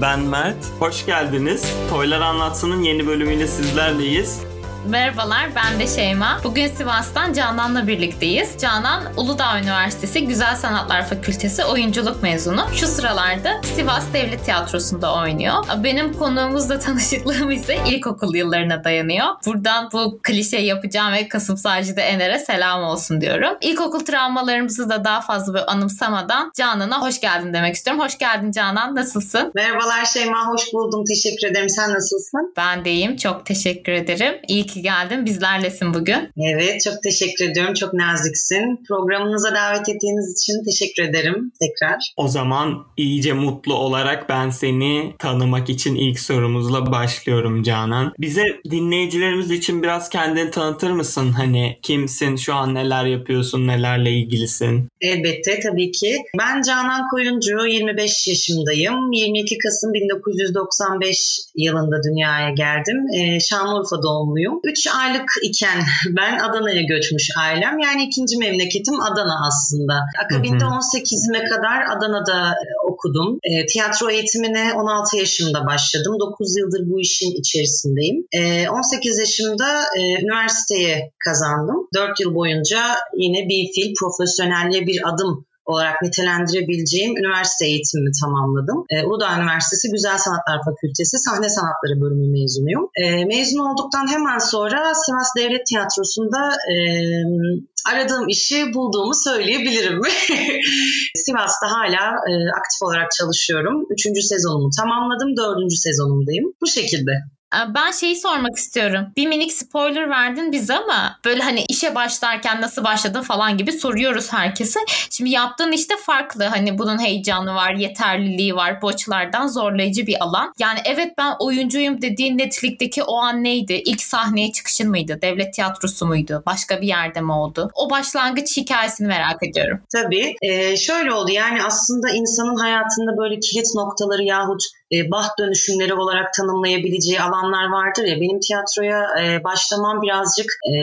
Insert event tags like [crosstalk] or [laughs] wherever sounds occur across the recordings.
Ben Mert. Hoş geldiniz. Toylar Anlatsın'ın yeni bölümüyle sizlerleyiz. Merhabalar ben de Şeyma. Bugün Sivas'tan Canan'la birlikteyiz. Canan Uludağ Üniversitesi Güzel Sanatlar Fakültesi oyunculuk mezunu. Şu sıralarda Sivas Devlet Tiyatrosu'nda oynuyor. Benim konuğumuzla tanışıklığım ise ilkokul yıllarına dayanıyor. Buradan bu klişe yapacağım ve Kasım Sacide Ener'e selam olsun diyorum. İlkokul travmalarımızı da daha fazla böyle anımsamadan Canan'a hoş geldin demek istiyorum. Hoş geldin Canan. Nasılsın? Merhabalar Şeyma. Hoş buldum. Teşekkür ederim. Sen nasılsın? Ben de iyiyim. Çok teşekkür ederim. İyi ki ki geldin. Bizlerlesin bugün. Evet çok teşekkür ediyorum. Çok naziksin. Programınıza davet ettiğiniz için teşekkür ederim tekrar. O zaman iyice mutlu olarak ben seni tanımak için ilk sorumuzla başlıyorum Canan. Bize dinleyicilerimiz için biraz kendini tanıtır mısın? Hani kimsin, şu an neler yapıyorsun, nelerle ilgilisin? Elbette tabii ki. Ben Canan Koyuncu, 25 yaşındayım. 22 Kasım 1995 yılında dünyaya geldim. Ee, Şanlıurfa doğumluyum. 3 aylık iken ben Adana'ya göçmüş ailem. Yani ikinci memleketim Adana aslında. Akabinde 18'ime kadar Adana'da e, okudum. E, tiyatro eğitimine 16 yaşımda başladım. 9 yıldır bu işin içerisindeyim. E, 18 yaşımda e, üniversiteye kazandım. 4 yıl boyunca yine bir fil profesyonelliğe bir adım olarak nitelendirebileceğim üniversite eğitimimi tamamladım. E, Uludağ Üniversitesi Güzel Sanatlar Fakültesi Sahne Sanatları bölümü mezunuyum. E, mezun olduktan hemen sonra Sivas Devlet Tiyatrosu'nda e, aradığım işi bulduğumu söyleyebilirim. [laughs] Sivas'ta hala e, aktif olarak çalışıyorum. Üçüncü sezonumu tamamladım, dördüncü sezonumdayım. Bu şekilde. Ee, ben şeyi sormak istiyorum. Bir minik spoiler verdin bize ama böyle hani işe başlarken nasıl başladın falan gibi soruyoruz herkese. Şimdi yaptığın işte farklı. Hani bunun heyecanı var, yeterliliği var. Bu açılardan zorlayıcı bir alan. Yani evet ben oyuncuyum dediğin netlikteki o an neydi? İlk sahneye çıkışın mıydı? Devlet tiyatrosu muydu? Başka bir yerde mi oldu? O başlangıç hikayesini merak ediyorum. Tabii. Ee, şöyle oldu yani aslında insanın hayatında böyle kilit noktaları yahut e, baht dönüşümleri olarak tanımlayabileceği alanlar vardır ya benim tiyatroya e, başlamam birazcık e,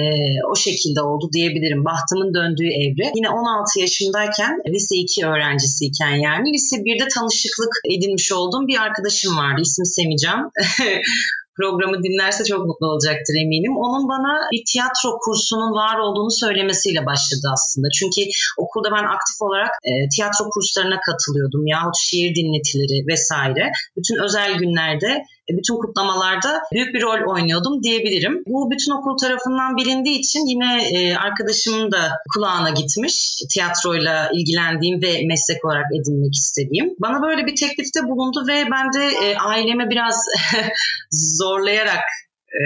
o şekilde oldu diyebilirim. Bahtımın döndüğü evre. Yine 16 yaşındayken lise 2 öğrencisiyken yani lise 1'de tanışıklık edinmiş olduğum bir arkadaşım vardı. İsmi Semicam. [laughs] programı dinlerse çok mutlu olacaktır eminim. Onun bana bir tiyatro kursunun var olduğunu söylemesiyle başladı aslında. Çünkü okulda ben aktif olarak e, tiyatro kurslarına katılıyordum yahut şiir dinletileri vesaire. Bütün özel günlerde bütün kutlamalarda büyük bir rol oynuyordum diyebilirim. Bu bütün okul tarafından bilindiği için yine e, arkadaşımın da kulağına gitmiş tiyatroyla ilgilendiğim ve meslek olarak edinmek istediğim. Bana böyle bir teklifte bulundu ve ben de e, biraz [laughs] zorlayarak e,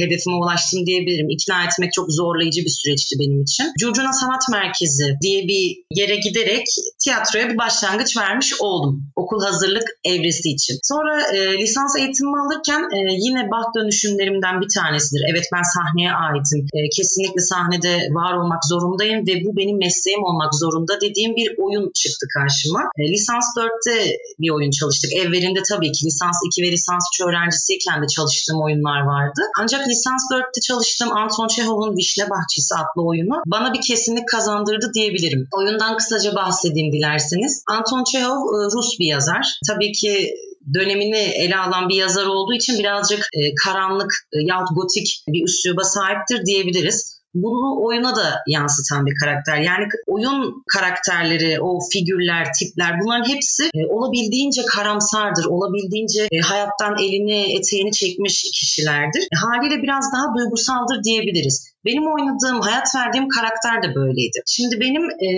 hedefime ulaştım diyebilirim. İkna etmek çok zorlayıcı bir süreçti benim için. Curcuna Sanat Merkezi diye bir yere giderek tiyatroya bir başlangıç vermiş oldum. Okul hazırlık evresi için. Sonra e, lisans eğitimimi alırken e, yine baht dönüşümlerimden bir tanesidir. Evet ben sahneye aitim. E, kesinlikle sahnede var olmak zorundayım ve bu benim mesleğim olmak zorunda dediğim bir oyun çıktı karşıma. E, lisans 4'te bir oyun çalıştık. Evvelinde tabii ki lisans 2 ve lisans 3 öğrencisiyken de çalıştığım oyunlar var vardı. Ancak lisans 4'te çalıştığım Anton Çehov'un Vişne Bahçesi adlı oyunu bana bir kesinlik kazandırdı diyebilirim. Oyundan kısaca bahsedeyim dilerseniz. Anton Çehov e, Rus bir yazar. Tabii ki dönemini ele alan bir yazar olduğu için birazcık e, karanlık e, yahut gotik bir üsluba sahiptir diyebiliriz bunu oyuna da yansıtan bir karakter. Yani oyun karakterleri, o figürler, tipler bunların hepsi e, olabildiğince karamsardır. Olabildiğince e, hayattan elini, eteğini çekmiş kişilerdir. E, haliyle biraz daha duygusaldır diyebiliriz. Benim oynadığım, hayat verdiğim karakter de böyleydi. Şimdi benim e,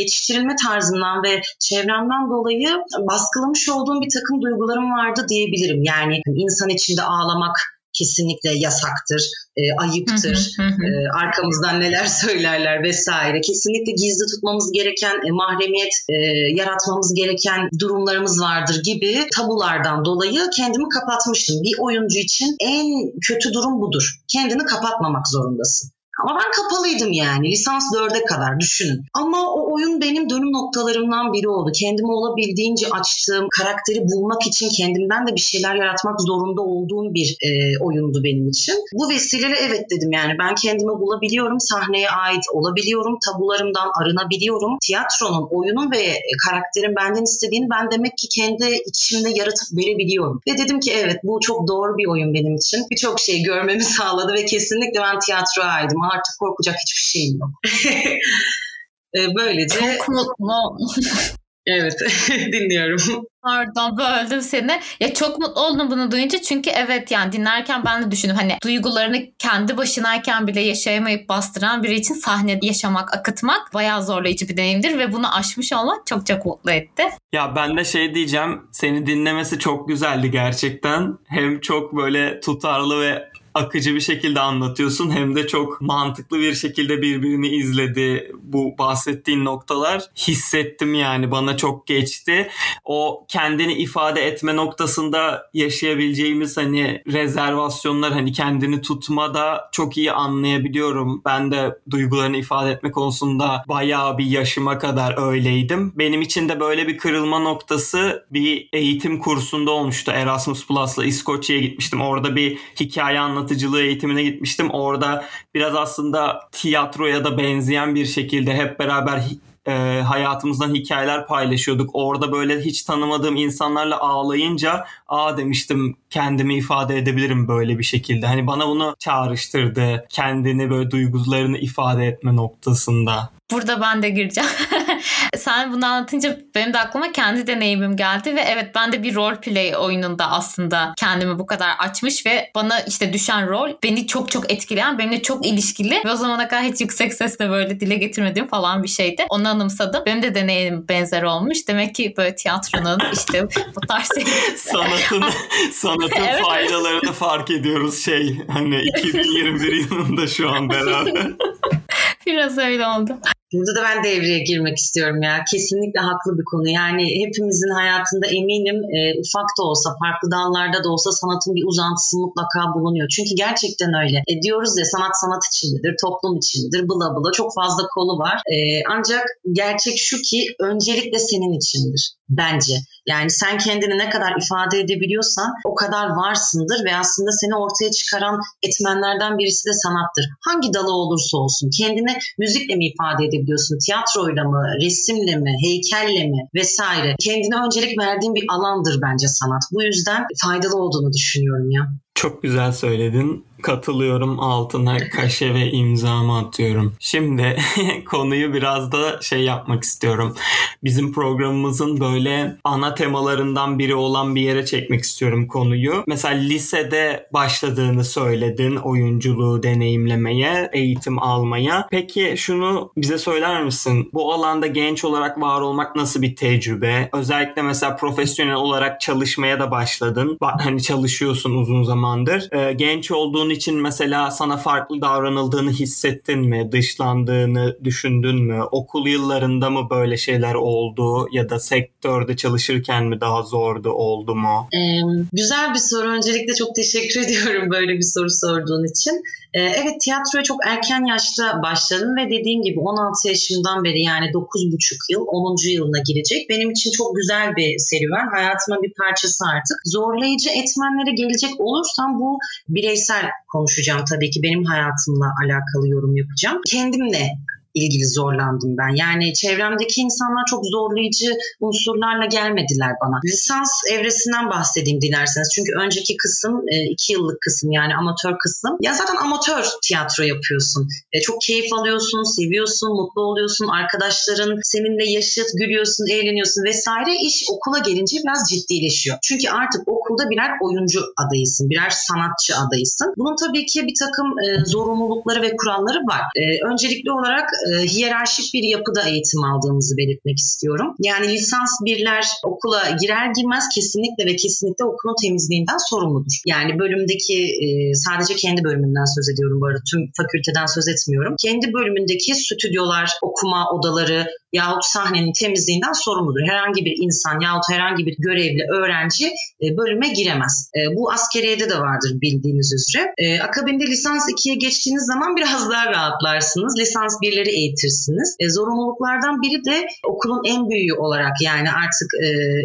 yetiştirilme tarzından ve çevremden dolayı baskılamış olduğum bir takım duygularım vardı diyebilirim. Yani insan içinde ağlamak, kesinlikle yasaktır, e, ayıptır, e, arkamızdan neler [laughs] söylerler vesaire. Kesinlikle gizli tutmamız gereken, e, mahremiyet e, yaratmamız gereken durumlarımız vardır gibi tabulardan dolayı kendimi kapatmıştım. Bir oyuncu için en kötü durum budur. Kendini kapatmamak zorundasın. Ama ben kapalıydım yani. Lisans 4'e kadar düşünün. Ama o oyun benim dönüm noktalarımdan biri oldu. Kendimi olabildiğince açtığım, karakteri bulmak için kendimden de bir şeyler yaratmak zorunda olduğum bir e, oyundu benim için. Bu vesileyle evet dedim yani ben kendimi bulabiliyorum, sahneye ait olabiliyorum, tabularımdan arınabiliyorum. Tiyatronun, oyunun ve karakterin benden istediğini ben demek ki kendi içimde yaratıp verebiliyorum. Ve dedim ki evet bu çok doğru bir oyun benim için. Birçok şey görmemi [laughs] sağladı ve kesinlikle ben tiyatroya Artık korkacak hiçbir şeyim yok. [laughs] E, böylece... Çok mutlu. [laughs] evet [laughs] dinliyorum. Pardon böldüm seni. Ya çok mutlu oldum bunu duyunca çünkü evet yani dinlerken ben de düşündüm hani duygularını kendi başınayken bile yaşayamayıp bastıran biri için sahnede yaşamak, akıtmak bayağı zorlayıcı bir deneyimdir ve bunu aşmış olmak çok çok mutlu etti. Ya ben de şey diyeceğim seni dinlemesi çok güzeldi gerçekten. Hem çok böyle tutarlı ve akıcı bir şekilde anlatıyorsun hem de çok mantıklı bir şekilde birbirini izledi bu bahsettiğin noktalar. Hissettim yani bana çok geçti. O kendini ifade etme noktasında yaşayabileceğimiz hani rezervasyonlar hani kendini tutma da çok iyi anlayabiliyorum. Ben de duygularını ifade etme konusunda bayağı bir yaşıma kadar öyleydim. Benim için de böyle bir kırılma noktası bir eğitim kursunda olmuştu. Erasmus Plus'la İskoçya'ya gitmiştim. Orada bir hikaye anlatıcılığı eğitimine gitmiştim. Orada biraz aslında tiyatroya da benzeyen bir şekilde hep beraber e, hayatımızdan hikayeler paylaşıyorduk. Orada böyle hiç tanımadığım insanlarla ağlayınca aa demiştim kendimi ifade edebilirim böyle bir şekilde. Hani bana bunu çağrıştırdı. Kendini böyle duygularını ifade etme noktasında. Burada ben de gireceğim. [laughs] Sen bunu anlatınca benim de aklıma kendi deneyimim geldi ve evet ben de bir role play oyununda aslında kendimi bu kadar açmış ve bana işte düşen rol beni çok çok etkileyen, benimle çok ilişkili ve o zamana kadar hiç yüksek sesle böyle dile getirmediğim falan bir şeydi. Onu anımsadım. Benim de deneyimim benzer olmuş. Demek ki böyle tiyatronun işte bu tarz şey. [laughs] sanatın [laughs] sanatın evet. faydalarını fark ediyoruz şey hani 2021 yılında şu an beraber. Biraz öyle oldu. Burada da ben devreye girmek istiyorum ya. Kesinlikle haklı bir konu. Yani hepimizin hayatında eminim e, ufak da olsa, farklı dallarda da olsa sanatın bir uzantısı mutlaka bulunuyor. Çünkü gerçekten öyle. E, diyoruz ya sanat sanat içindedir, toplum içindedir, bula bula çok fazla kolu var. E, ancak gerçek şu ki öncelikle senin içindir bence. Yani sen kendini ne kadar ifade edebiliyorsan o kadar varsındır ve aslında seni ortaya çıkaran etmenlerden birisi de sanattır. Hangi dalı olursa olsun kendini müzikle mi ifade edebiliyorsun, tiyatroyla mı, resimle mi, heykelle mi vesaire. Kendine öncelik verdiğin bir alandır bence sanat. Bu yüzden faydalı olduğunu düşünüyorum ya. Çok güzel söyledin. Katılıyorum altına kaşe ve imzamı atıyorum. Şimdi [laughs] konuyu biraz da şey yapmak istiyorum. Bizim programımızın böyle ana temalarından biri olan bir yere çekmek istiyorum konuyu. Mesela lisede başladığını söyledin oyunculuğu deneyimlemeye, eğitim almaya. Peki şunu bize söyler misin? Bu alanda genç olarak var olmak nasıl bir tecrübe? Özellikle mesela profesyonel olarak çalışmaya da başladın. Hani çalışıyorsun uzun zamandır. Ee, genç olduğun için mesela sana farklı davranıldığını hissettin mi? Dışlandığını düşündün mü? Okul yıllarında mı böyle şeyler oldu? Ya da sektörde çalışırken mi daha zordu oldu mu? Ee, güzel bir soru. Öncelikle çok teşekkür [laughs] ediyorum böyle bir soru sorduğun için. Ee, evet tiyatroya çok erken yaşta başladım ve dediğin gibi 16 yaşımdan beri yani 9,5 yıl 10. yılına girecek. Benim için çok güzel bir serüven. Hayatımın bir parçası artık. Zorlayıcı etmenlere gelecek olursam bu bireysel konuşacağım tabii ki. Benim hayatımla alakalı yorum yapacağım. Kendimle ilgili zorlandım ben. Yani çevremdeki insanlar çok zorlayıcı unsurlarla gelmediler bana. Lisans evresinden bahsedeyim dilerseniz. Çünkü önceki kısım e, iki yıllık kısım yani amatör kısım. Ya zaten amatör tiyatro yapıyorsun. E, çok keyif alıyorsun, seviyorsun, mutlu oluyorsun. Arkadaşların seninle yaşıt, gülüyorsun, eğleniyorsun vesaire. İş okula gelince biraz ciddileşiyor. Çünkü artık okulda birer oyuncu adayısın, birer sanatçı adayısın. Bunun tabii ki bir takım e, zorunlulukları ve kuralları var. öncelikli olarak e, hiyerarşik bir yapıda eğitim aldığımızı belirtmek istiyorum. Yani lisans birler okula girer girmez kesinlikle ve kesinlikle okulun temizliğinden sorumludur. Yani bölümdeki e, sadece kendi bölümünden söz ediyorum bu arada tüm fakülteden söz etmiyorum. Kendi bölümündeki stüdyolar, okuma odaları, yahut sahnenin temizliğinden sorumludur. Herhangi bir insan yahut herhangi bir görevli öğrenci e, bölüme giremez. E, bu askeriyede de vardır bildiğiniz üzere. E, akabinde lisans 2'ye geçtiğiniz zaman biraz daha rahatlarsınız. Lisans 1'leri eğitirsiniz. Zorunluluklardan biri de okulun en büyüğü olarak yani artık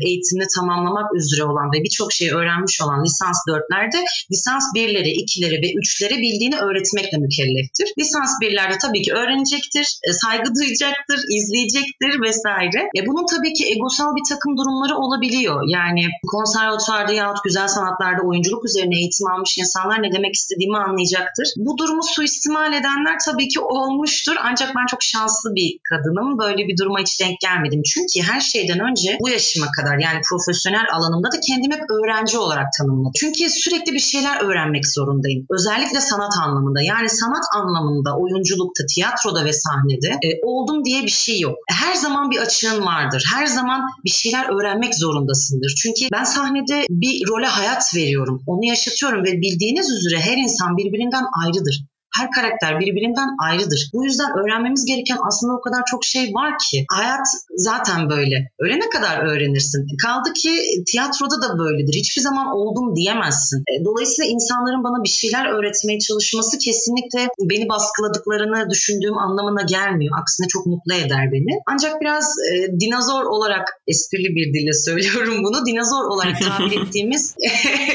eğitimini tamamlamak üzere olan ve birçok şeyi öğrenmiş olan lisans 4'lerde lisans 1'leri, 2'leri ve 3'leri bildiğini öğretmekle mükelleftir. Lisans 1'lerde tabii ki öğrenecektir, saygı duyacaktır, izleyecektir vesaire. E, bunun tabii ki egosal bir takım durumları olabiliyor. Yani konservatuvarda yahut güzel sanatlarda oyunculuk üzerine eğitim almış insanlar ne demek istediğimi anlayacaktır. Bu durumu suistimal edenler tabii ki olmuştur. Ancak ben çok şanslı bir kadınım. Böyle bir duruma hiç denk gelmedim. Çünkü her şeyden önce bu yaşıma kadar yani profesyonel alanımda da kendimi hep öğrenci olarak tanımladım. Çünkü sürekli bir şeyler öğrenmek zorundayım. Özellikle sanat anlamında. Yani sanat anlamında oyunculukta, tiyatroda ve sahnede e, oldum diye bir şey yok. Her zaman bir açığın vardır. Her zaman bir şeyler öğrenmek zorundasındır. Çünkü ben sahnede bir role hayat veriyorum. Onu yaşatıyorum ve bildiğiniz üzere her insan birbirinden ayrıdır. Her karakter birbirinden ayrıdır. Bu yüzden öğrenmemiz gereken aslında o kadar çok şey var ki. Hayat zaten böyle. Ölene kadar öğrenirsin. Kaldı ki tiyatroda da böyledir. Hiçbir zaman oldum diyemezsin. E, dolayısıyla insanların bana bir şeyler öğretmeye çalışması kesinlikle beni baskıladıklarını düşündüğüm anlamına gelmiyor. Aksine çok mutlu eder beni. Ancak biraz e, dinozor olarak esprili bir dille söylüyorum bunu. Dinozor olarak tabir [laughs] ettiğimiz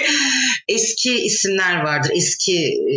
[laughs] eski isimler vardır. Eski e,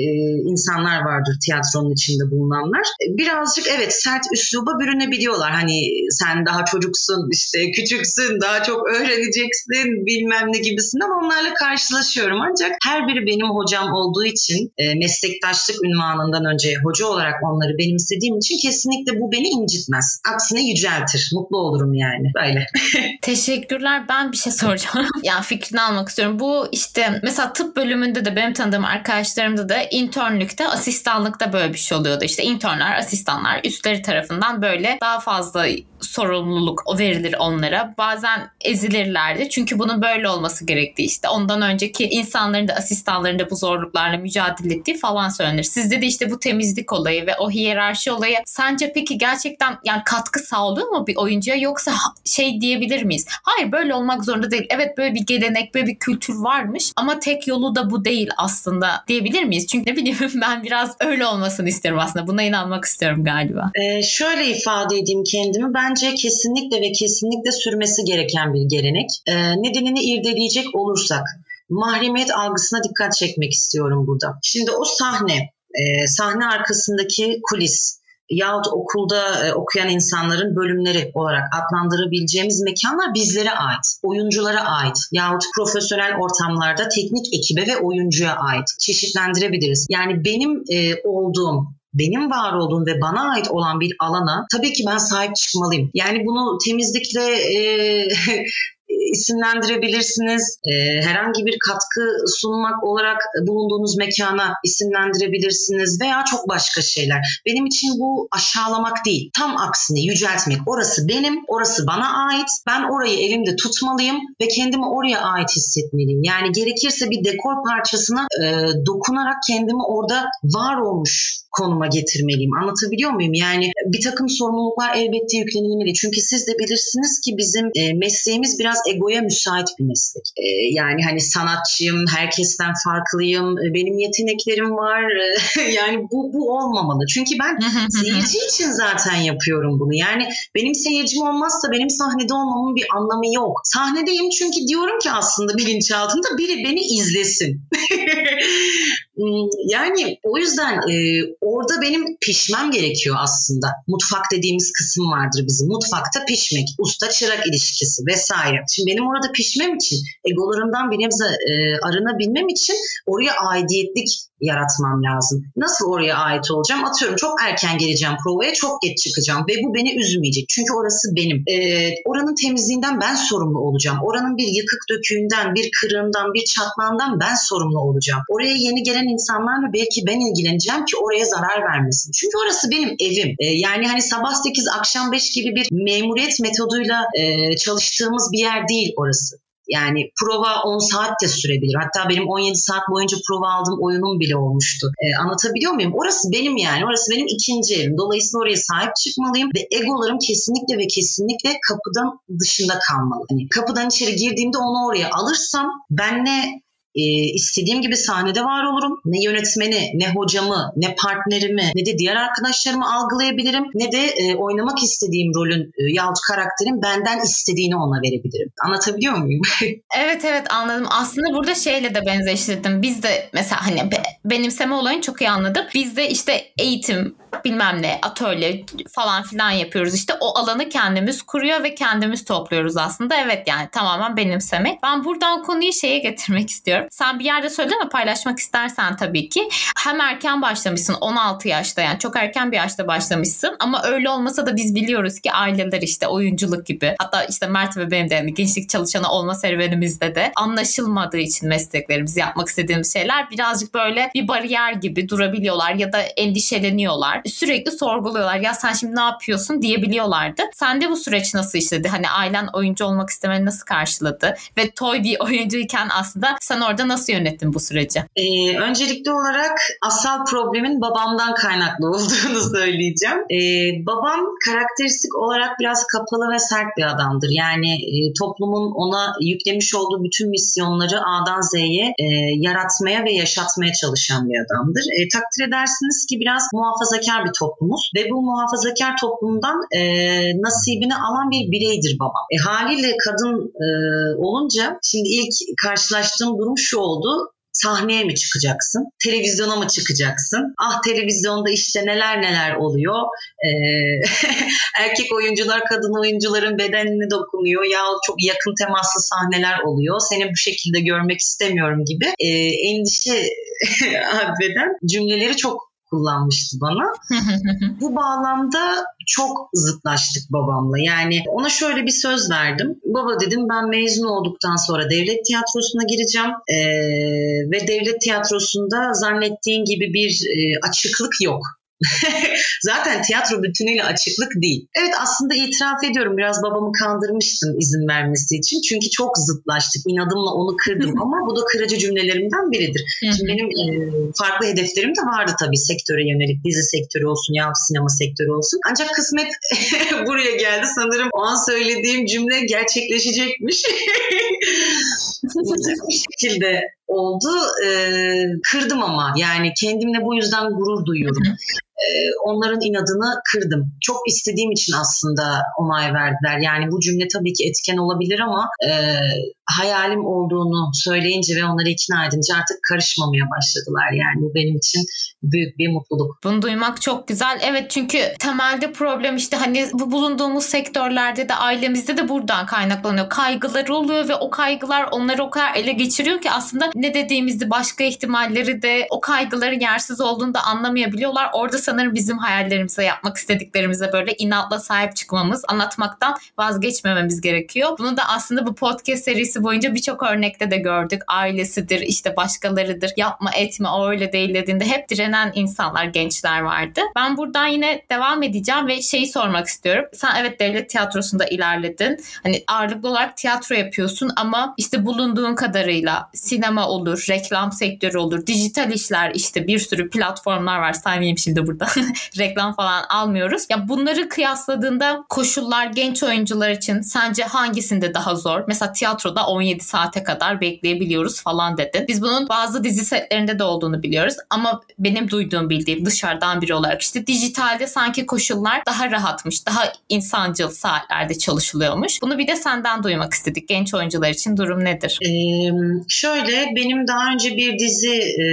insanlar vardır tiyatronun içinde bulunanlar. E, birazcık evet sert üsluba bürünebiliyorlar. Hani sen daha çocuksun, işte küçüksün, daha çok öğreneceksin bilmem ne gibisinden onlarla karşılaşıyorum. Ancak her biri benim hocam olduğu için e, meslektaşlık ünvanından önce hoca olarak onları benimsediğim için kesinlikle bu beni incitmez. Aksine yüceltir. Mutlu olurum yani. Böyle. [laughs] Teşekkürler. Ben bir şey soracağım. [laughs] yani fikrini almak istiyorum. Bu işte mesela tıp bölümünde de benim tanıdığım arkadaşlarımda da internlükte asistanlıkta böyle bir şey oluyordu. İşte internler, asistanlar üstleri tarafından böyle daha fazla sorumluluk verilir onlara. Bazen ezilirlerdi. Çünkü bunun böyle olması gerektiği işte. Ondan önceki insanların da asistanların da bu zorluklarla mücadele ettiği falan söylenir. Sizde de işte bu temizlik olayı ve o hiyerarşi olayı sence peki gerçekten yani katkı sağlıyor mu bir oyuncuya yoksa şey diyebilir miyiz? Hayır böyle olmak zorunda değil. Evet böyle bir gelenek, böyle bir kültür varmış ama tek yolu da bu değil aslında diyebilir miyiz? Çünkü ne bileyim [laughs] ben biraz öyle olmasını istiyorum aslında. Buna inanmak istiyorum galiba. Ee, şöyle ifade edeyim kendimi. Bence kesinlikle ve kesinlikle sürmesi gereken bir gelenek. Ee, nedenini irdeleyecek olursak mahremiyet algısına dikkat çekmek istiyorum burada. Şimdi o sahne, e, sahne arkasındaki kulis, yahut okulda e, okuyan insanların bölümleri olarak adlandırabileceğimiz mekanlar bizlere ait, oyunculara ait yahut profesyonel ortamlarda teknik ekibe ve oyuncuya ait çeşitlendirebiliriz. Yani benim e, olduğum benim var olduğum ve bana ait olan bir alana tabii ki ben sahip çıkmalıyım. Yani bunu temizlikle e, [laughs] isimlendirebilirsiniz. E, herhangi bir katkı sunmak olarak bulunduğunuz mekana isimlendirebilirsiniz veya çok başka şeyler. Benim için bu aşağılamak değil. Tam aksine yüceltmek. Orası benim, orası bana ait. Ben orayı elimde tutmalıyım ve kendimi oraya ait hissetmeliyim. Yani gerekirse bir dekor parçasına e, dokunarak kendimi orada var olmuş konuma getirmeliyim. Anlatabiliyor muyum? Yani bir takım sorumluluklar elbette yüklenilmeli. Çünkü siz de bilirsiniz ki bizim e, mesleğimiz biraz egoya müsait bir meslek. E, yani hani sanatçıyım, herkesten farklıyım, e, benim yeteneklerim var. [laughs] Yani bu, bu olmamalı. Çünkü ben seyirci için zaten yapıyorum bunu. Yani benim seyircim olmazsa benim sahnede olmamın bir anlamı yok. Sahnedeyim çünkü diyorum ki aslında bilinçaltında biri beni izlesin. [laughs] Hmm, yani o yüzden e, orada benim pişmem gerekiyor aslında. Mutfak dediğimiz kısım vardır bizim. Mutfakta pişmek, usta çırak ilişkisi vesaire. Şimdi benim orada pişmem için, egolarımdan bir nebze e, arınabilmem için oraya aidiyetlik yaratmam lazım. Nasıl oraya ait olacağım? Atıyorum çok erken geleceğim provaya, çok geç çıkacağım ve bu beni üzmeyecek. Çünkü orası benim. Ee, oranın temizliğinden ben sorumlu olacağım. Oranın bir yıkık döküğünden, bir kırığından, bir çatlağından ben sorumlu olacağım. Oraya yeni gelen insanlarla belki ben ilgileneceğim ki oraya zarar vermesin. Çünkü orası benim evim. Ee, yani hani sabah 8 akşam 5 gibi bir memuriyet metoduyla e, çalıştığımız bir yer değil orası. Yani prova 10 saat de sürebilir. Hatta benim 17 saat boyunca prova aldığım oyunum bile olmuştu. Ee, anlatabiliyor muyum? Orası benim yani. Orası benim ikinci evim. Dolayısıyla oraya sahip çıkmalıyım ve egolarım kesinlikle ve kesinlikle kapıdan dışında kalmalı. Yani kapıdan içeri girdiğimde onu oraya alırsam ben ne e, istediğim gibi sahnede var olurum. Ne yönetmeni, ne hocamı, ne partnerimi, ne de diğer arkadaşlarımı algılayabilirim. Ne de e, oynamak istediğim rolün e, yahut karakterin benden istediğini ona verebilirim. Anlatabiliyor muyum? [laughs] evet evet anladım. Aslında burada şeyle de benzeştirdim. Biz de mesela hani benimseme olayını çok iyi anladım. Biz de işte eğitim, bilmem ne atölye falan filan yapıyoruz. İşte o alanı kendimiz kuruyor ve kendimiz topluyoruz aslında. Evet yani tamamen benimsemek. Ben buradan konuyu şeye getirmek [laughs] istiyorum. Sen bir yerde söyledin ama paylaşmak istersen tabii ki. Hem erken başlamışsın 16 yaşta yani çok erken bir yaşta başlamışsın ama öyle olmasa da biz biliyoruz ki aileler işte oyunculuk gibi hatta işte Mert ve benim de yani gençlik çalışanı olma serüvenimizde de anlaşılmadığı için mesleklerimizi yapmak istediğimiz şeyler birazcık böyle bir bariyer gibi durabiliyorlar ya da endişeleniyorlar sürekli sorguluyorlar. Ya sen şimdi ne yapıyorsun diyebiliyorlardı. Sende bu süreç nasıl işledi? Hani ailen oyuncu olmak istemeni nasıl karşıladı? Ve toy bir oyuncuyken aslında sen orada nasıl yönettin bu süreci? Ee, öncelikli olarak asal problemin babamdan kaynaklı [laughs] olduğunu söyleyeceğim. Ee, babam karakteristik olarak biraz kapalı ve sert bir adamdır. Yani e, toplumun ona yüklemiş olduğu bütün misyonları A'dan Z'ye e, yaratmaya ve yaşatmaya çalışan bir adamdır. E, takdir edersiniz ki biraz muhafazakar bir toplumuz ve bu muhafazakar toplumdan e, nasibini alan bir bireydir baba. E, haliyle kadın e, olunca şimdi ilk karşılaştığım durum şu oldu sahneye mi çıkacaksın? Televizyona mı çıkacaksın? Ah televizyonda işte neler neler oluyor. Ee, [laughs] erkek oyuncular kadın oyuncuların bedenine dokunuyor ya çok yakın temaslı sahneler oluyor. Seni bu şekilde görmek istemiyorum gibi ee, endişe [laughs] adveden cümleleri çok kullanmıştı bana. [laughs] Bu bağlamda çok zıtlaştık babamla. Yani ona şöyle bir söz verdim. Baba dedim ben mezun olduktan sonra devlet tiyatrosuna gireceğim. Ee, ve devlet tiyatrosunda zannettiğin gibi bir e, açıklık yok. [laughs] Zaten tiyatro bütünüyle açıklık değil. Evet aslında itiraf ediyorum biraz babamı kandırmıştım izin vermesi için. Çünkü çok zıtlaştık. İnadımla onu kırdım [laughs] ama bu da kırıcı cümlelerimden biridir. Şimdi benim e, farklı hedeflerim de vardı tabii sektöre yönelik. Dizi sektörü olsun ya sinema sektörü olsun. Ancak kısmet [laughs] buraya geldi. Sanırım o an söylediğim cümle gerçekleşecekmiş. bu şekilde oldu. E, kırdım ama yani kendimle bu yüzden gurur duyuyorum. E, onların inadını kırdım. Çok istediğim için aslında onay verdiler. Yani bu cümle tabii ki etken olabilir ama e, hayalim olduğunu söyleyince ve onları ikna edince artık karışmamaya başladılar. Yani bu benim için büyük bir mutluluk. Bunu duymak çok güzel. Evet çünkü temelde problem işte hani bu bulunduğumuz sektörlerde de ailemizde de buradan kaynaklanıyor. Kaygılar oluyor ve o kaygılar onları o kadar ele geçiriyor ki aslında ne dediğimizde başka ihtimalleri de o kaygıların yersiz olduğunu da anlamayabiliyorlar. Orada sanırım bizim hayallerimize yapmak istediklerimize böyle inatla sahip çıkmamız, anlatmaktan vazgeçmememiz gerekiyor. Bunu da aslında bu podcast serisi boyunca birçok örnekte de gördük. Ailesidir, işte başkalarıdır. Yapma etme o öyle değil dediğinde hep direnen insanlar, gençler vardı. Ben buradan yine devam edeceğim ve şeyi sormak istiyorum. Sen evet devlet tiyatrosunda ilerledin. Hani ağırlıklı olarak tiyatro yapıyorsun ama işte bulunduğun kadarıyla sinema olur, reklam sektörü olur, dijital işler işte bir sürü platformlar var. Saymayayım şimdi burada. [laughs] reklam falan almıyoruz. Ya bunları kıyasladığında koşullar genç oyuncular için sence hangisinde daha zor? Mesela tiyatroda 17 saate kadar bekleyebiliyoruz falan dedin. Biz bunun bazı dizi setlerinde de olduğunu biliyoruz ama benim duyduğum bildiğim dışarıdan biri olarak işte dijitalde sanki koşullar daha rahatmış, daha insancıl saatlerde çalışılıyormuş. Bunu bir de senden duymak istedik. Genç oyuncular için durum nedir? Ee, şöyle benim daha önce bir dizi e,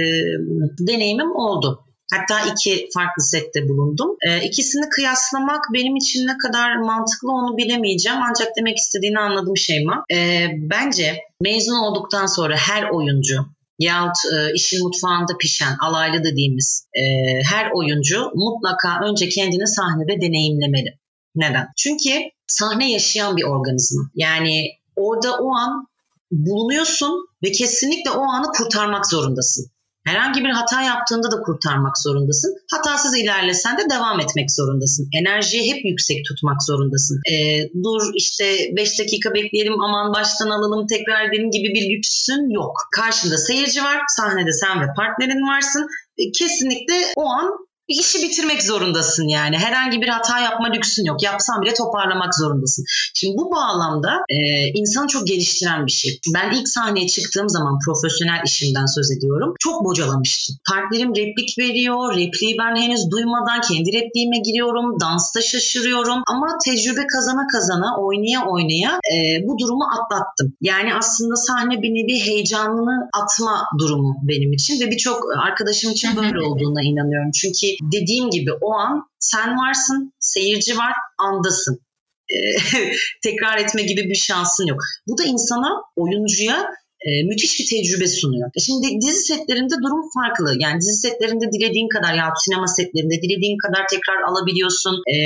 deneyimim oldu. Hatta iki farklı sette bulundum. E, ikisini kıyaslamak benim için ne kadar mantıklı onu bilemeyeceğim. Ancak demek istediğini anladım Şeyma. E, bence mezun olduktan sonra her oyuncu yahut e, işin mutfağında pişen alaylı dediğimiz e, her oyuncu mutlaka önce kendini sahnede deneyimlemeli. Neden? Çünkü sahne yaşayan bir organizma. Yani orada o an bulunuyorsun ve kesinlikle o anı kurtarmak zorundasın. Herhangi bir hata yaptığında da kurtarmak zorundasın. Hatasız ilerlesen de devam etmek zorundasın. Enerjiyi hep yüksek tutmak zorundasın. E, dur işte 5 dakika bekleyelim aman baştan alalım tekrar edelim gibi bir lüksün yok. Karşında seyirci var, sahnede sen ve partnerin varsın. E, kesinlikle o an bir işi bitirmek zorundasın yani. Herhangi bir hata yapma lüksün yok. Yapsan bile toparlamak zorundasın. Şimdi bu bağlamda e, insanı çok geliştiren bir şey. Ben ilk sahneye çıktığım zaman profesyonel işimden söz ediyorum. Çok bocalamıştım. Partnerim replik veriyor. Repliği ben henüz duymadan kendi repliğime giriyorum. Dansta şaşırıyorum. Ama tecrübe kazana kazana oynaya oynaya e, bu durumu atlattım. Yani aslında sahne bir nevi heyecanını atma durumu benim için ve birçok arkadaşım için böyle olduğuna inanıyorum. Çünkü dediğim gibi o an sen varsın, seyirci var, andasın. Ee, [laughs] tekrar etme gibi bir şansın yok. Bu da insana, oyuncuya e, müthiş bir tecrübe sunuyor. E şimdi dizi setlerinde durum farklı. Yani dizi setlerinde dilediğin kadar ya sinema setlerinde dilediğin kadar tekrar alabiliyorsun, e,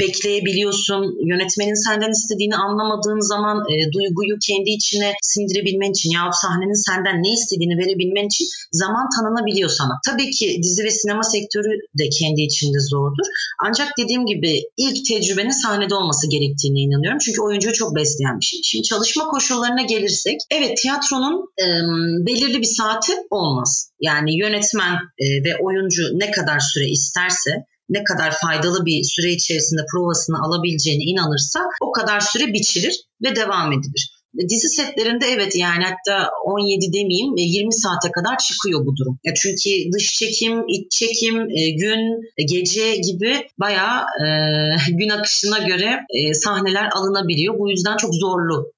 bekleyebiliyorsun. Yönetmenin senden istediğini anlamadığın zaman e, duyguyu kendi içine sindirebilmen için ya sahnenin senden ne istediğini verebilmen için zaman tanınabiliyor sana. Tabii ki dizi ve sinema sektörü de kendi içinde zordur. Ancak dediğim gibi ilk tecrübenin sahnede olması gerektiğine inanıyorum. Çünkü oyuncuyu çok besleyen bir şey. Şimdi çalışma koşullarına gelirsek, evet tiyatronun e, belirli bir saati olmaz. Yani yönetmen e, ve oyuncu ne kadar süre isterse ne kadar faydalı bir süre içerisinde provasını alabileceğine inanırsa o kadar süre biçilir ve devam edilir. Dizi setlerinde evet yani hatta 17 demeyeyim 20 saate kadar çıkıyor bu durum. Ya çünkü dış çekim, iç çekim, gün, gece gibi bayağı e, [laughs] gün akışına göre e, sahneler alınabiliyor. Bu yüzden çok zorlu e,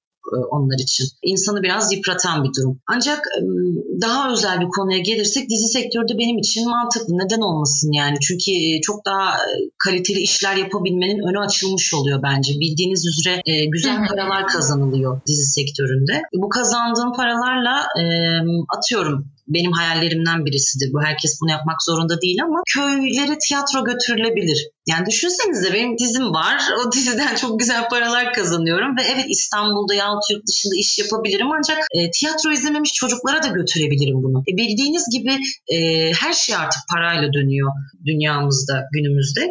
onlar için. İnsanı biraz yıpratan bir durum. Ancak daha özel bir konuya gelirsek dizi sektörü de benim için mantıklı. Neden olmasın yani? Çünkü e, çok daha e, kaliteli işler yapabilmenin önü açılmış oluyor bence. Bildiğiniz üzere güzel paralar kazanılıyor dizi sektöründe. Bu kazandığım paralarla atıyorum benim hayallerimden birisidir. Bu herkes bunu yapmak zorunda değil ama köylere tiyatro götürülebilir. Yani düşünsenize benim dizim var. O diziden çok güzel paralar kazanıyorum ve evet İstanbul'da yahut yurt dışında iş yapabilirim ancak e, tiyatro izlememiş çocuklara da götürebilirim bunu. E, bildiğiniz gibi e, her şey artık parayla dönüyor dünyamızda günümüzde.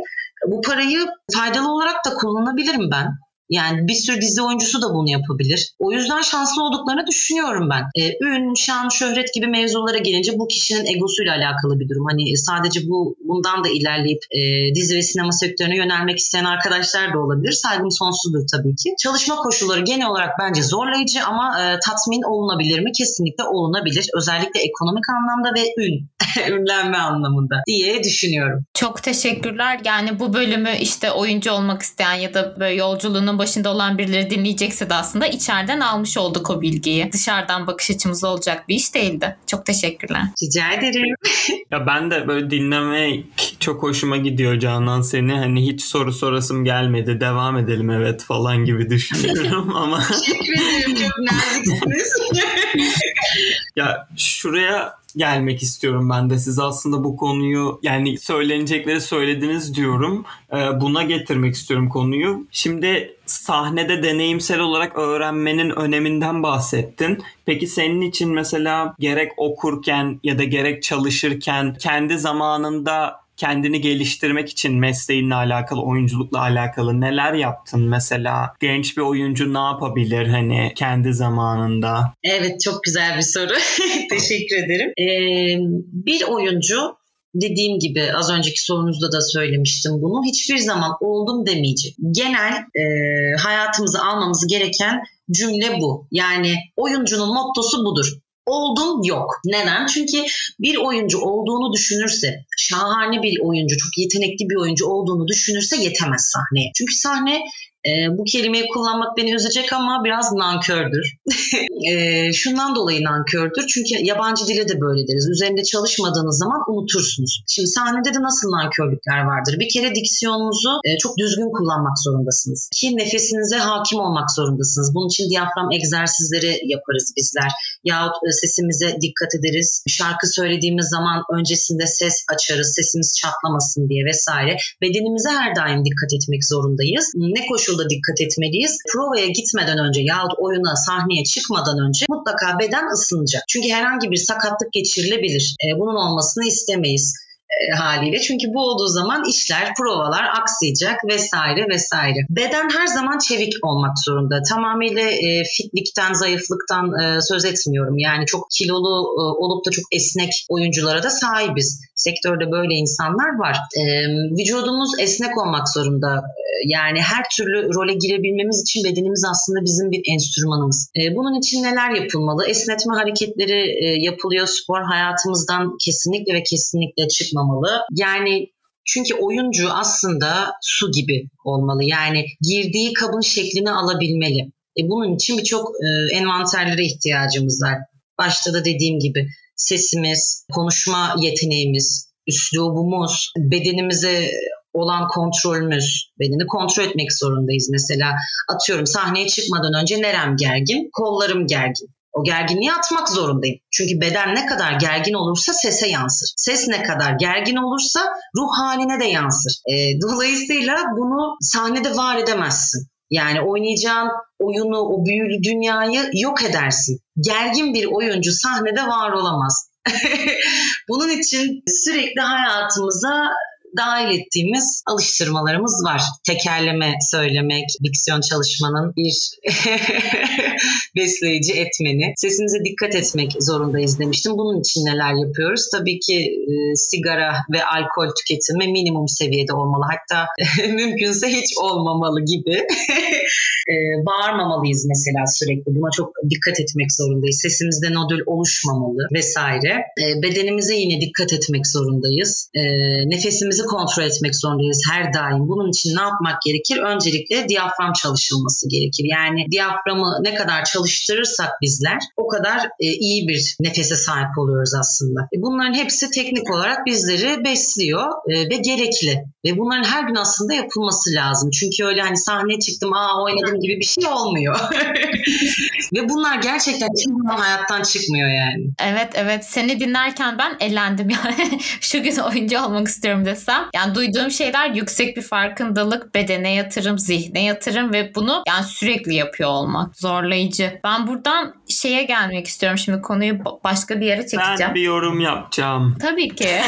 Bu parayı faydalı olarak da kullanabilirim ben. Yani bir sürü dizi oyuncusu da bunu yapabilir. O yüzden şanslı olduklarını düşünüyorum ben. E, ün, şan, şöhret gibi mevzulara gelince bu kişinin egosuyla alakalı bir durum. Hani sadece bu bundan da ilerleyip e, dizi ve sinema sektörüne yönelmek isteyen arkadaşlar da olabilir. Saygım sonsuzdur tabii ki. Çalışma koşulları genel olarak bence zorlayıcı ama e, tatmin olunabilir mi? Kesinlikle olunabilir. Özellikle ekonomik anlamda ve ün, [laughs] ünlenme anlamında diye düşünüyorum. Çok teşekkürler. Yani bu bölümü işte oyuncu olmak isteyen ya da böyle yolculuğunun başında olan birileri dinleyecekse de aslında içeriden almış olduk o bilgiyi. Dışarıdan bakış açımız olacak bir iş değildi. Çok teşekkürler. Rica ederim. [laughs] ya ben de böyle dinlemek çok hoşuma gidiyor Canan seni. Hani hiç soru sorasım gelmedi. Devam edelim evet falan gibi düşünüyorum [laughs] ama. Teşekkür ederim. Çok naziksiniz. [laughs] ya şuraya gelmek istiyorum ben de. Siz aslında bu konuyu yani söylenecekleri söylediniz diyorum. Ee, buna getirmek istiyorum konuyu. Şimdi sahnede deneyimsel olarak öğrenmenin öneminden bahsettin. Peki senin için mesela gerek okurken ya da gerek çalışırken kendi zamanında kendini geliştirmek için mesleğinle alakalı, oyunculukla alakalı neler yaptın mesela? Genç bir oyuncu ne yapabilir hani kendi zamanında? Evet çok güzel bir soru. [laughs] Teşekkür ederim. Ee, bir oyuncu dediğim gibi az önceki sorunuzda da söylemiştim bunu. Hiçbir zaman oldum demeyecek. Genel e, hayatımızı almamız gereken cümle bu. Yani oyuncunun mottosu budur oldum yok. Neden? Çünkü bir oyuncu olduğunu düşünürse, şahane bir oyuncu, çok yetenekli bir oyuncu olduğunu düşünürse yetemez sahneye. Çünkü sahne e, bu kelimeyi kullanmak beni üzecek ama biraz nankördür. [laughs] e, şundan dolayı nankördür. Çünkü yabancı dile de böyle deriz. Üzerinde çalışmadığınız zaman unutursunuz. Şimdi sahnede de nasıl nankörlükler vardır? Bir kere diksiyonunuzu e, çok düzgün kullanmak zorundasınız. İki nefesinize hakim olmak zorundasınız. Bunun için diyafram egzersizleri yaparız bizler. Yahut e, sesimize dikkat ederiz. Şarkı söylediğimiz zaman öncesinde ses açarız. Sesimiz çatlamasın diye vesaire. Bedenimize her daim dikkat etmek zorundayız. Ne koşul koşulda dikkat etmeliyiz. Provaya gitmeden önce yahut oyuna, sahneye çıkmadan önce mutlaka beden ısınacak. Çünkü herhangi bir sakatlık geçirilebilir. E, bunun olmasını istemeyiz haliyle. Çünkü bu olduğu zaman işler, provalar aksayacak vesaire vesaire. Beden her zaman çevik olmak zorunda. Tamamıyla e, fitlikten, zayıflıktan e, söz etmiyorum. Yani çok kilolu e, olup da çok esnek oyunculara da sahibiz. Sektörde böyle insanlar var. E, vücudumuz esnek olmak zorunda. E, yani her türlü role girebilmemiz için bedenimiz aslında bizim bir enstrümanımız. E, bunun için neler yapılmalı? Esnetme hareketleri e, yapılıyor. Spor hayatımızdan kesinlikle ve kesinlikle çıkmamalı. Yani çünkü oyuncu aslında su gibi olmalı. Yani girdiği kabın şeklini alabilmeli. E bunun için birçok e, envanterlere ihtiyacımız var. Başta da dediğim gibi sesimiz, konuşma yeteneğimiz, üslubumuz, bedenimize olan kontrolümüz, bedeni kontrol etmek zorundayız. Mesela atıyorum sahneye çıkmadan önce nerem gergin, kollarım gergin. O gerginliği atmak zorundayım. Çünkü beden ne kadar gergin olursa sese yansır. Ses ne kadar gergin olursa ruh haline de yansır. E, dolayısıyla bunu sahnede var edemezsin. Yani oynayacağın oyunu, o büyülü dünyayı yok edersin. Gergin bir oyuncu sahnede var olamaz. [laughs] Bunun için sürekli hayatımıza dahil ettiğimiz alıştırmalarımız var. Tekerleme söylemek, diksiyon çalışmanın bir [laughs] besleyici etmeni. Sesimize dikkat etmek zorundayız demiştim. Bunun için neler yapıyoruz? Tabii ki e, sigara ve alkol tüketimi minimum seviyede olmalı. Hatta [laughs] mümkünse hiç olmamalı gibi. [laughs] e, bağırmamalıyız mesela sürekli. Buna çok dikkat etmek zorundayız. Sesimizde nodül oluşmamalı vesaire. E, bedenimize yine dikkat etmek zorundayız. E, nefesimizi kontrol etmek zorundayız her daim. Bunun için ne yapmak gerekir? Öncelikle diyafram çalışılması gerekir. Yani diyaframı ne kadar çalıştırırsak bizler o kadar e, iyi bir nefese sahip oluyoruz aslında. E, bunların hepsi teknik olarak bizleri besliyor e, ve gerekli. Ve bunların her gün aslında yapılması lazım. Çünkü öyle hani sahneye çıktım, aa oynadım gibi bir şey olmuyor. [laughs] ve bunlar gerçekten hiçbir hayattan çıkmıyor yani. Evet evet seni dinlerken ben elendim yani [laughs] şu gün oyuncu olmak istiyorum desem. Yani duyduğum şeyler yüksek bir farkındalık, bedene yatırım, zihne yatırım ve bunu yani sürekli yapıyor olmak zorlayıcı. Ben buradan şeye gelmek istiyorum şimdi konuyu başka bir yere çekeceğim. Ben bir yorum yapacağım. Tabii ki. [laughs]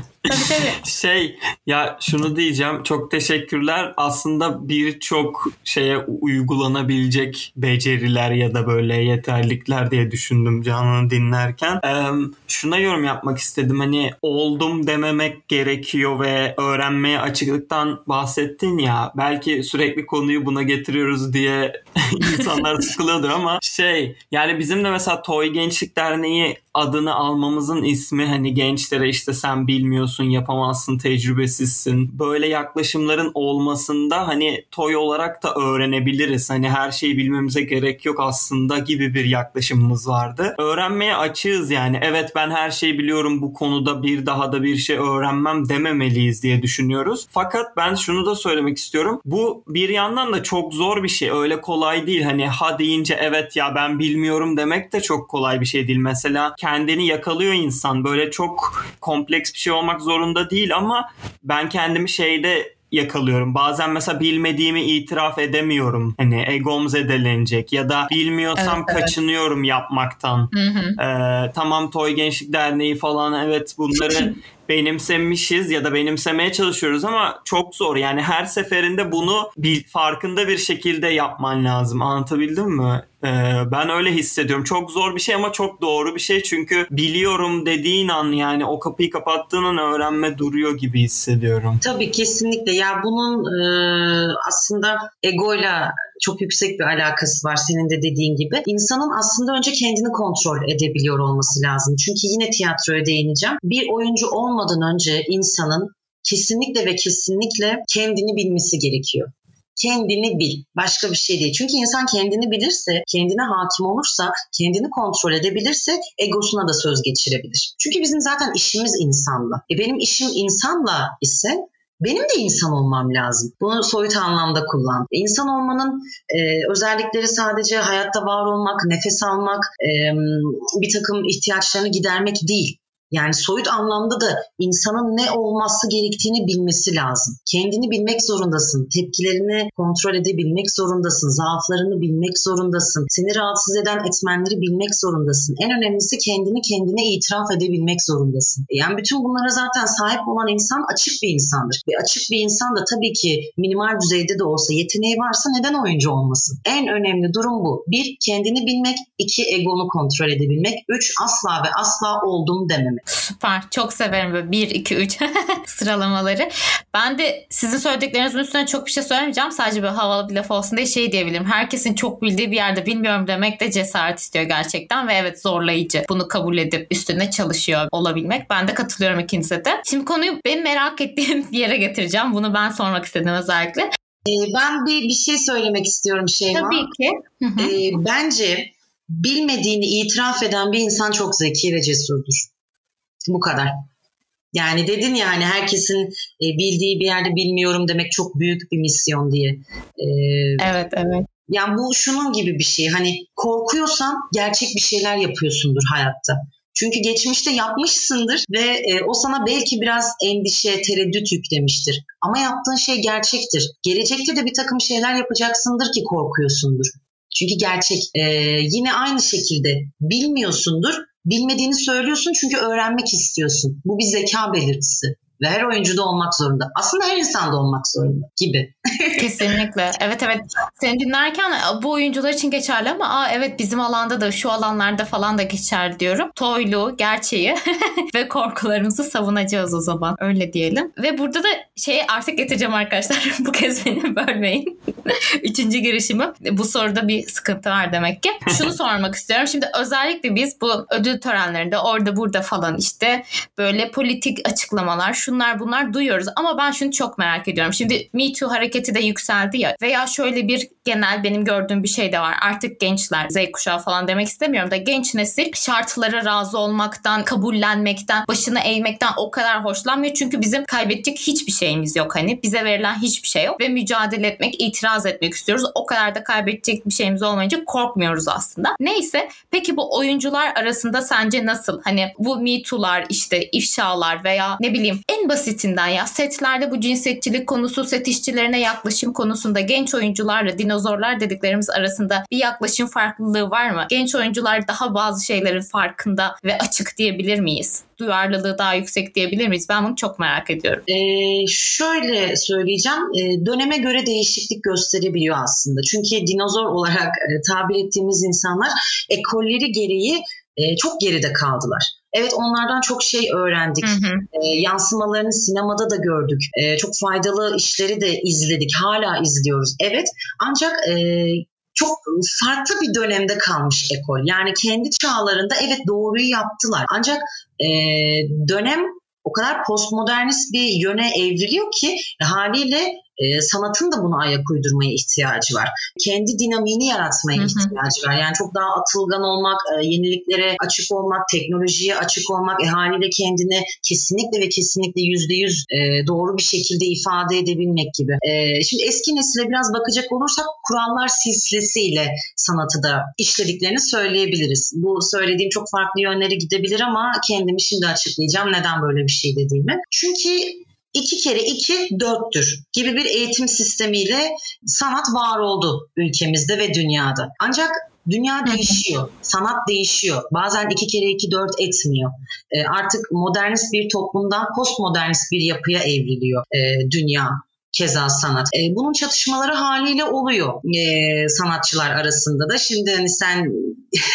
[laughs] Tabii tabii. [laughs] Şey ya şunu diyeceğim çok teşekkürler. Aslında birçok şeye uygulanabilecek beceriler ya da böyle yeterlikler diye düşündüm Canan'ı dinlerken. Ee, şuna yorum yapmak istedim. Hani oldum dememek gerekiyor ve öğrenmeye açıklıktan bahsettin ya. Belki sürekli konuyu buna getiriyoruz diye [laughs] insanlar [laughs] sıkılıyordur ama şey yani bizim de mesela Toy Gençlik Derneği adını almamızın ismi hani gençlere işte sen bilmiyorsun, yapamazsın, tecrübesizsin. Böyle yaklaşımların olmasında hani toy olarak da öğrenebiliriz. Hani her şeyi bilmemize gerek yok aslında gibi bir yaklaşımımız vardı. Öğrenmeye açığız yani. Evet ben her şeyi biliyorum bu konuda bir daha da bir şey öğrenmem dememeliyiz diye düşünüyoruz. Fakat ben şunu da söylemek istiyorum. Bu bir yandan da çok zor bir şey. Öyle kolay değil. Hani ha deyince evet ya ben bilmiyorum demek de çok kolay bir şey değil. Mesela kendini yakalıyor insan. Böyle çok kompleks bir şey olmak zorunda değil ama ben kendimi şeyde yakalıyorum. Bazen mesela bilmediğimi itiraf edemiyorum. Hani egom zedelenecek ya da bilmiyorsam evet, evet. kaçınıyorum yapmaktan. Hı hı. Ee, tamam Toy Gençlik Derneği falan evet bunları [laughs] benimsemişiz ya da benimsemeye çalışıyoruz ama çok zor. Yani her seferinde bunu bir farkında bir şekilde yapman lazım. Anlatabildim mi? Ee, ben öyle hissediyorum. Çok zor bir şey ama çok doğru bir şey. Çünkü biliyorum dediğin an yani o kapıyı kapattığın an öğrenme duruyor gibi hissediyorum. Tabii kesinlikle. Ya bunun e, aslında egoyla çok yüksek bir alakası var senin de dediğin gibi. İnsanın aslında önce kendini kontrol edebiliyor olması lazım. Çünkü yine tiyatroya değineceğim. Bir oyuncu olmadan önce insanın kesinlikle ve kesinlikle kendini bilmesi gerekiyor kendini bil. Başka bir şey değil. Çünkü insan kendini bilirse, kendine hakim olursa, kendini kontrol edebilirse egosuna da söz geçirebilir. Çünkü bizim zaten işimiz insanla. E benim işim insanla ise benim de insan olmam lazım. Bunu soyut anlamda kullan. İnsan olmanın e, özellikleri sadece hayatta var olmak, nefes almak, e, bir takım ihtiyaçlarını gidermek değil. Yani soyut anlamda da insanın ne olması gerektiğini bilmesi lazım. Kendini bilmek zorundasın. Tepkilerini kontrol edebilmek zorundasın. Zaaflarını bilmek zorundasın. Seni rahatsız eden etmenleri bilmek zorundasın. En önemlisi kendini kendine itiraf edebilmek zorundasın. Yani bütün bunlara zaten sahip olan insan açık bir insandır. Ve açık bir insan da tabii ki minimal düzeyde de olsa yeteneği varsa neden oyuncu olmasın? En önemli durum bu. Bir, kendini bilmek. iki egonu kontrol edebilmek. Üç, asla ve asla oldum dememek. Süper. Çok severim böyle 1, 2, 3 sıralamaları. Ben de sizin söylediklerinizin üstüne çok bir şey söylemeyeceğim. Sadece böyle havalı bir laf olsun diye şey diyebilirim. Herkesin çok bildiği bir yerde bilmiyorum demek de cesaret istiyor gerçekten ve evet zorlayıcı. Bunu kabul edip üstüne çalışıyor olabilmek. Ben de katılıyorum ikinize de. Şimdi konuyu benim merak ettiğim [laughs] yere getireceğim. Bunu ben sormak istedim özellikle. Ee, ben bir, bir şey söylemek istiyorum Şeyma. Tabii ki. Hı hı. Ee, bence bilmediğini itiraf eden bir insan çok zeki ve cesurdur. Bu kadar. Yani dedin ya hani herkesin e, bildiği bir yerde bilmiyorum demek çok büyük bir misyon diye. Ee, Evet evet. yani bu şunun gibi bir şey. Hani korkuyorsan gerçek bir şeyler yapıyorsundur hayatta. Çünkü geçmişte yapmışsındır ve e, o sana belki biraz endişe, tereddüt yüklemiştir. Ama yaptığın şey gerçektir. Gelecekte de bir takım şeyler yapacaksındır ki korkuyorsundur. Çünkü gerçek. E, yine aynı şekilde bilmiyorsundur. Bilmediğini söylüyorsun çünkü öğrenmek istiyorsun. Bu bir zeka belirtisi. Ve her oyuncuda olmak zorunda. Aslında her insanda olmak zorunda gibi. [laughs] Kesinlikle. Evet evet. Seni dinlerken bu oyuncular için geçerli ama aa evet bizim alanda da şu alanlarda falan da geçerli diyorum. Toylu, gerçeği [laughs] ve korkularımızı savunacağız o zaman. Öyle diyelim. Ve burada da şey artık getireceğim arkadaşlar. [laughs] bu kez beni bölmeyin. [laughs] Üçüncü girişimi. Bu soruda bir sıkıntı var demek ki. [laughs] Şunu sormak istiyorum. Şimdi özellikle biz bu ödül törenlerinde orada burada falan işte böyle politik açıklamalar şunlar bunlar duyuyoruz. Ama ben şunu çok merak ediyorum. Şimdi Me Too hareketi de yükseldi ya veya şöyle bir genel benim gördüğüm bir şey de var. Artık gençler Z kuşağı falan demek istemiyorum da genç nesil şartlara razı olmaktan, kabullenmekten, başını eğmekten o kadar hoşlanmıyor. Çünkü bizim kaybedecek hiçbir şeyimiz yok hani. Bize verilen hiçbir şey yok ve mücadele etmek, itiraz etmek istiyoruz. O kadar da kaybedecek bir şeyimiz olmayınca korkmuyoruz aslında. Neyse peki bu oyuncular arasında sence nasıl? Hani bu Me Too'lar işte ifşalar veya ne bileyim en basitinden ya setlerde bu cinsiyetçilik konusu, set işçilerine yaklaşım konusunda genç oyuncularla dinozorlar dediklerimiz arasında bir yaklaşım farklılığı var mı? Genç oyuncular daha bazı şeylerin farkında ve açık diyebilir miyiz? Duyarlılığı daha yüksek diyebilir miyiz? Ben bunu çok merak ediyorum. Ee, şöyle söyleyeceğim, e, döneme göre değişiklik gösterebiliyor aslında. Çünkü dinozor olarak e, tabir ettiğimiz insanlar ekolleri gereği e, çok geride kaldılar. Evet onlardan çok şey öğrendik. Hı hı. E, yansımalarını sinemada da gördük. E, çok faydalı işleri de izledik. Hala izliyoruz. Evet ancak e, çok farklı bir dönemde kalmış ekol. Yani kendi çağlarında evet doğruyu yaptılar. Ancak e, dönem o kadar postmodernist bir yöne evriliyor ki haliyle e, sanatın da buna ayak uydurmaya ihtiyacı var. Kendi dinamiğini yaratmaya Hı hı. ihtiyacı var. Yani çok daha atılgan olmak, e, yeniliklere açık olmak, teknolojiye açık olmak, e, haliyle kendini kesinlikle ve kesinlikle yüzde yüz e, doğru bir şekilde ifade edebilmek gibi. E, şimdi eski nesile biraz bakacak olursak kurallar silsilesiyle sanatı da işlediklerini söyleyebiliriz. Bu söylediğim çok farklı yönlere gidebilir ama kendimi şimdi açıklayacağım neden böyle bir şey dediğimi. Çünkü iki kere iki dörttür gibi bir eğitim sistemiyle sanat var oldu ülkemizde ve dünyada. Ancak dünya değişiyor, sanat değişiyor. Bazen iki kere iki dört etmiyor. E, artık modernist bir toplumdan postmodernist bir yapıya evriliyor e, dünya keza sanat. E, bunun çatışmaları haliyle oluyor e, sanatçılar arasında da. Şimdi hani sen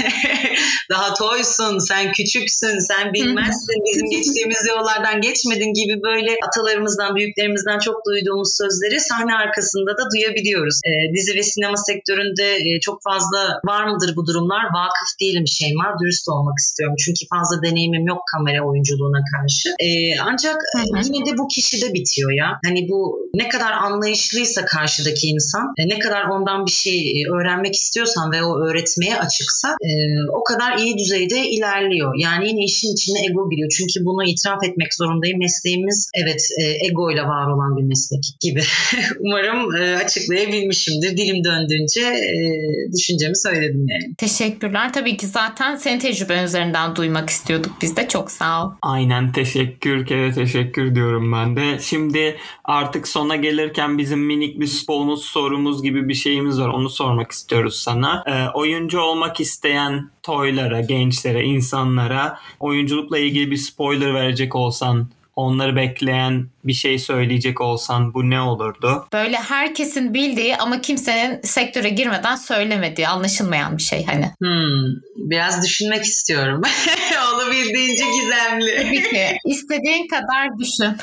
[laughs] daha toysun, sen küçüksün, sen bilmezsin, bizim [laughs] geçtiğimiz yollardan geçmedin gibi böyle atalarımızdan, büyüklerimizden çok duyduğumuz sözleri sahne arkasında da duyabiliyoruz. E, dizi ve sinema sektöründe e, çok fazla var mıdır bu durumlar? Vakıf değilim Şeyma, dürüst olmak istiyorum. Çünkü fazla deneyimim yok kamera oyunculuğuna karşı. E, ancak Hı hı. yine de bu kişide bitiyor ya. Hani bu ne kadar anlayışlıysa karşıdaki insan, e, ne kadar ondan bir şey e, öğrenmek istiyorsan ve o öğretmeye açıksa e, o kadar iyi düzeyde ilerliyor. Yani yine işin içine ego giriyor. Çünkü bunu itiraf etmek zorundayım. Mesleğimiz evet ego ile var olan bir meslek gibi. [laughs] Umarım açıklayabilmişimdir. Dilim döndüğünce düşüncemi söyledim yani. Teşekkürler. Tabii ki zaten senin tecrüben üzerinden duymak istiyorduk biz de. Çok sağ ol. Aynen teşekkür kere teşekkür diyorum ben de. Şimdi artık sona gelirken bizim minik bir bonus sorumuz gibi bir şeyimiz var. Onu sormak istiyoruz sana. Ee, oyuncu olmak isteyen toylara, gençlere, insanlara oyunculukla ilgili bir spoiler verecek olsan onları bekleyen bir şey söyleyecek olsan bu ne olurdu? Böyle herkesin bildiği ama kimsenin sektöre girmeden söylemediği, anlaşılmayan bir şey hani. Hmm, biraz düşünmek istiyorum. [laughs] Olabildiğince gizemli. Tabii ki. İstediğin kadar düşün.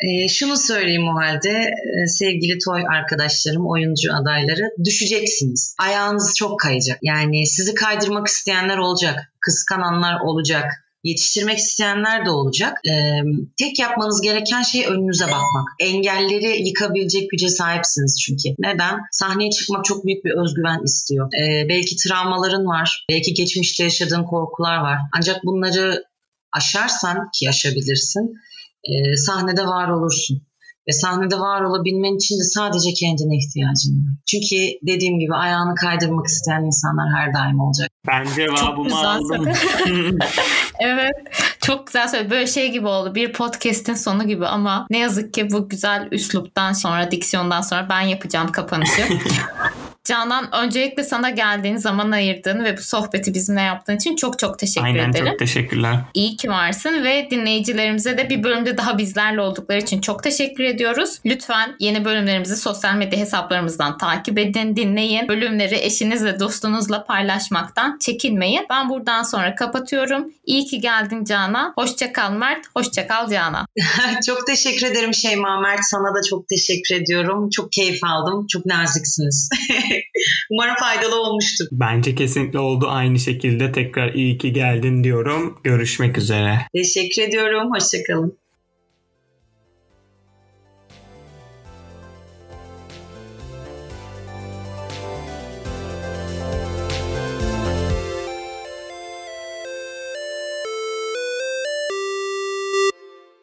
[laughs] e, şunu söyleyeyim o halde e, sevgili toy arkadaşlarım, oyuncu adayları düşeceksiniz. Ayağınız çok kayacak. Yani sizi kaydırmak isteyenler olacak. Kıskananlar olacak yetiştirmek isteyenler de olacak. Ee, tek yapmanız gereken şey önünüze bakmak. Engelleri yıkabilecek güce sahipsiniz çünkü. Neden? Sahneye çıkmak çok büyük bir özgüven istiyor. Ee, belki travmaların var, belki geçmişte yaşadığın korkular var. Ancak bunları aşarsan ki aşabilirsin, e, sahnede var olursun. Ve sahnede var olabilmen için de sadece kendine ihtiyacın var. Çünkü dediğim gibi ayağını kaydırmak isteyen insanlar her daim olacak. Ben cevabımı aldım. [laughs] evet. Çok güzel söyledi. Böyle şey gibi oldu. Bir podcast'in sonu gibi ama ne yazık ki bu güzel üsluptan sonra, diksiyondan sonra ben yapacağım kapanışı. [laughs] Canan öncelikle sana geldiğin zaman ayırdığın ve bu sohbeti bizimle yaptığın için çok çok teşekkür Aynen, ederim. çok teşekkürler. İyi ki varsın ve dinleyicilerimize de bir bölümde daha bizlerle oldukları için çok teşekkür ediyoruz. Lütfen yeni bölümlerimizi sosyal medya hesaplarımızdan takip edin, dinleyin. Bölümleri eşinizle, dostunuzla paylaşmaktan çekinmeyin. Ben buradan sonra kapatıyorum. İyi ki geldin Canan. Hoşça kal Mert, hoşça kal Canan. [laughs] çok teşekkür ederim Şeyma Mert. Sana da çok teşekkür ediyorum. Çok keyif aldım. Çok naziksiniz. [laughs] [laughs] Umarım faydalı olmuştur. Bence kesinlikle oldu. Aynı şekilde tekrar iyi ki geldin diyorum. Görüşmek üzere. Teşekkür ediyorum. Hoşçakalın.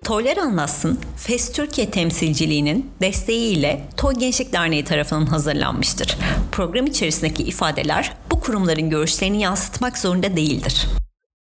Toylar Anlatsın, FES Türkiye temsilciliğinin desteğiyle Toy Gençlik Derneği tarafından hazırlanmıştır. Program içerisindeki ifadeler bu kurumların görüşlerini yansıtmak zorunda değildir.